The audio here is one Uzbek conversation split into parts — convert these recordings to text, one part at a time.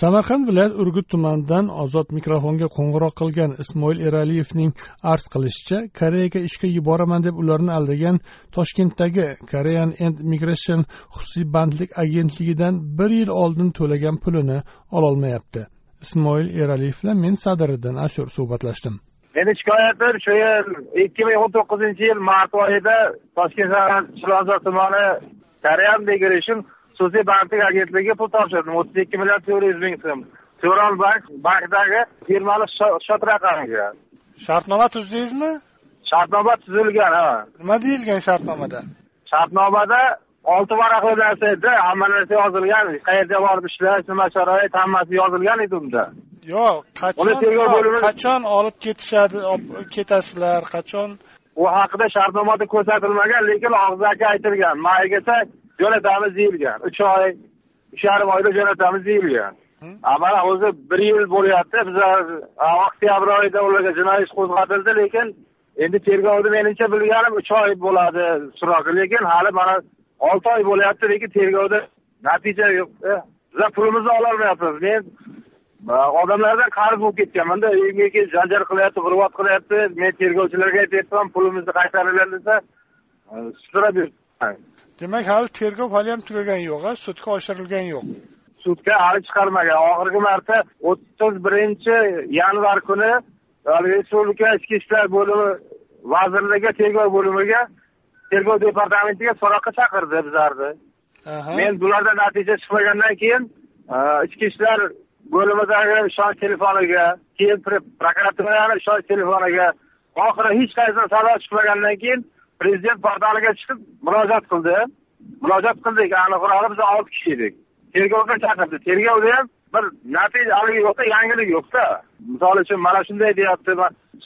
Samarqand viloyat urgut tumanidan ozod mikrofonga qo'ng'iroq qilgan ismoil eraliyevning arz qilishicha koreyaga ishga yuboraman deb ularni aldagan toshkentdagi korean and migration xususiy bandlik agentligidan bir yil oldin to'lagan pulini ololmayapti. Ismoil eraliyev bilan men sadiriddin ashur suhbatlashdim. Meni shikoyatim shu yil ikki ming o'n to'qqizinchi yil mart oyida toshkent shahar chilonzor tumani korean migration xususiy bandlik agentligi pul topshirdim o'ttiz ikki million to'rt yuz ming so'm. Turon bank bankdagi firmani shot raqamiga. Shartnoma tuzdingizmi shartnoma tuzilgan ha. Nima deyilgan shartnomada? Shartnomada olti varaqli narsa edi hamma narsa yozilgan qayerga borib ishlash nima sharoit hammasi yozilgan edi unda. Yo'q qachon qachon olib ketishadi ketasizlar qachon? U haqida shartnomada ko'rsatilmagan lekin og'zaki aytilgan. Maygacha jo'natamiz deyilgan uch oy uch yarim oyda jo'natamiz deyilgan a mana o'zi bir yil bo'lyapti bizlar a, oktyabr oyida ularga jinoiy ish qo'zg'atildi lekin endi tergovni menimcha bilganim uch oy bo'ladi sroki lekin hali mana olti oy bo'lyapti lekin tergovda natija yo'q Eh, bizlar pulimizni ololmayapmiz men odamlardan qarz bo'lib ketganmanda uyimga kelib janjal qilyapti g'urvat qilyapti men tergovchilarga aytyapman pulimizni qaytaringlar desa e, sudrab yuribman demak hali tergov hali ham tugagani yo'q a sudga oshirilgani yo'q. Sudga hali chiqarmagan. Oxirgi marta o'ttiz birinchi yanvar kuni haligi respublika ichki ishlar bo'limi vazirligi tergov bo'limiga tergov departamentiga so'roqqa chaqirdi bizlarni. Men bulardan natija chiqmagandan keyin e, ichki ishlar bo'limidagi ishonch telefoniga keyin prokuraturani ishonch telefoniga oxiri hech qaysidan sado chiqmagandan keyin prezident portaliga chiqib murojaat qildi. Murojaat qildik aniqrog'i biz olti kishi edik. Tergovga chaqirdi. Tergovda ham bir natija haligi yo'qda yangilik yo'qda. Misol uchun mana shunday deyapti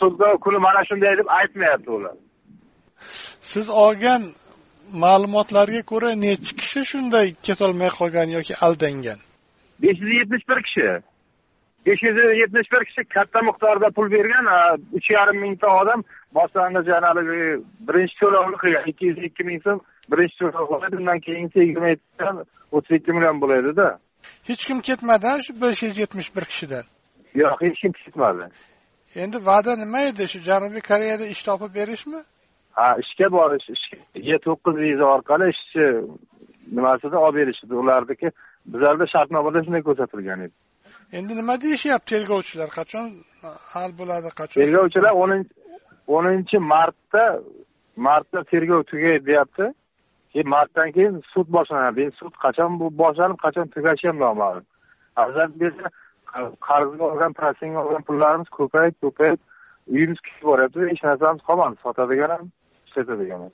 sudga kuni mana shunday deb aytmayapti ular. Siz olgan ma'lumotlarga ko'ra nechi kishi shunday ketolmay qolgan yoki aldangan? Besh yuz yetmish bir kishi besh yuz yetmish bir kishi katta miqdorda pul bergan uch yarim mingta odam boshlang'ich haligi birinchi to'lovni qilgan ikki yuz ikki ming so'm birinchi to'lov qiladi undan keyingi yigirma yettidan o'ttiz ikki million bo'ladida. Hech kim ketmadi shu besh yuz yetmish bir kishidan? Yo'q hech kim ketmadi. Endi va'da nima edi shu janubiy koreyada ish topib berishmi? Ha ishga borish ishga e to'qqiz viza orqali ishchi nimasida olib berishdi. Ularniki bizlarda shartnomada shunday ko'rsatilgan edi endi nima deyishyapti tergovchilar? Qachon hal bo'ladi? Qachon? Tergovchilar o'ninchi martda martda tergov tugaydi deyapti keyin martdan keyin sud boshlanadi. Endi sud qachon bu boshlanib qachon tugashi ham noma'lum azdan beri qarzga olgan prosenga olgan pullarimiz ko'payib ko'payib uyimiz kuyib boryapti. Hech narsamiz qolmadi. Sotadigan ham ishlatadigan ham.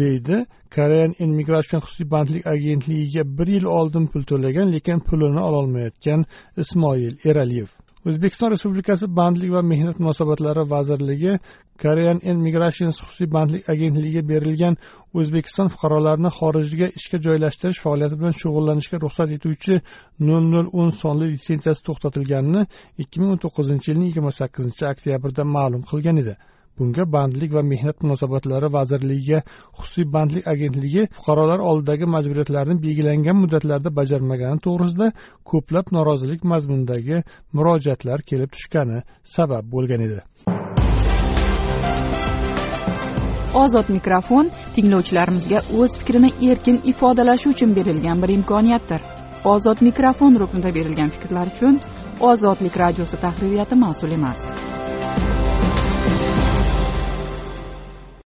Deydi. Korean immigration xususiy bandlik agentligiga bir yil oldin pul to'lagan lekin pulini ololmayotgan ismoil eraliyev. O'zbekiston respublikasi bandlik va mehnat munosabatlari vazirligi korean immigration xususiy bandlik agentligiga berilgan o'zbekiston fuqarolarini xorijga ishga joylashtirish faoliyati bilan shug'ullanishga ruxsat etuvchi nol nol o'n sonli litsenziyasi to'xtatilganini ikki ming o'n to'qqizinchi yilning yigirma sakkizinchi oktyabrda ma'lum qilgan edi. Bunga bandlik va mehnat munosabatlari vazirligiga xususiy bandlik agentligi fuqarolar oldidagi majburiyatlarni belgilangan muddatlarda bajarmagani to'g'risida ko'plab norozilik mazmunidagi murojaatlar kelib tushgani sabab bo'lgan edi. Ozod mikrofon tinglovchilarimizga o'z fikrini erkin ifodalashi uchun berilgan bir imkoniyatdir. Ozod mikrofon ruknida berilgan fikrlar uchun ozodlik radiosi tahririyati mas'ul emas.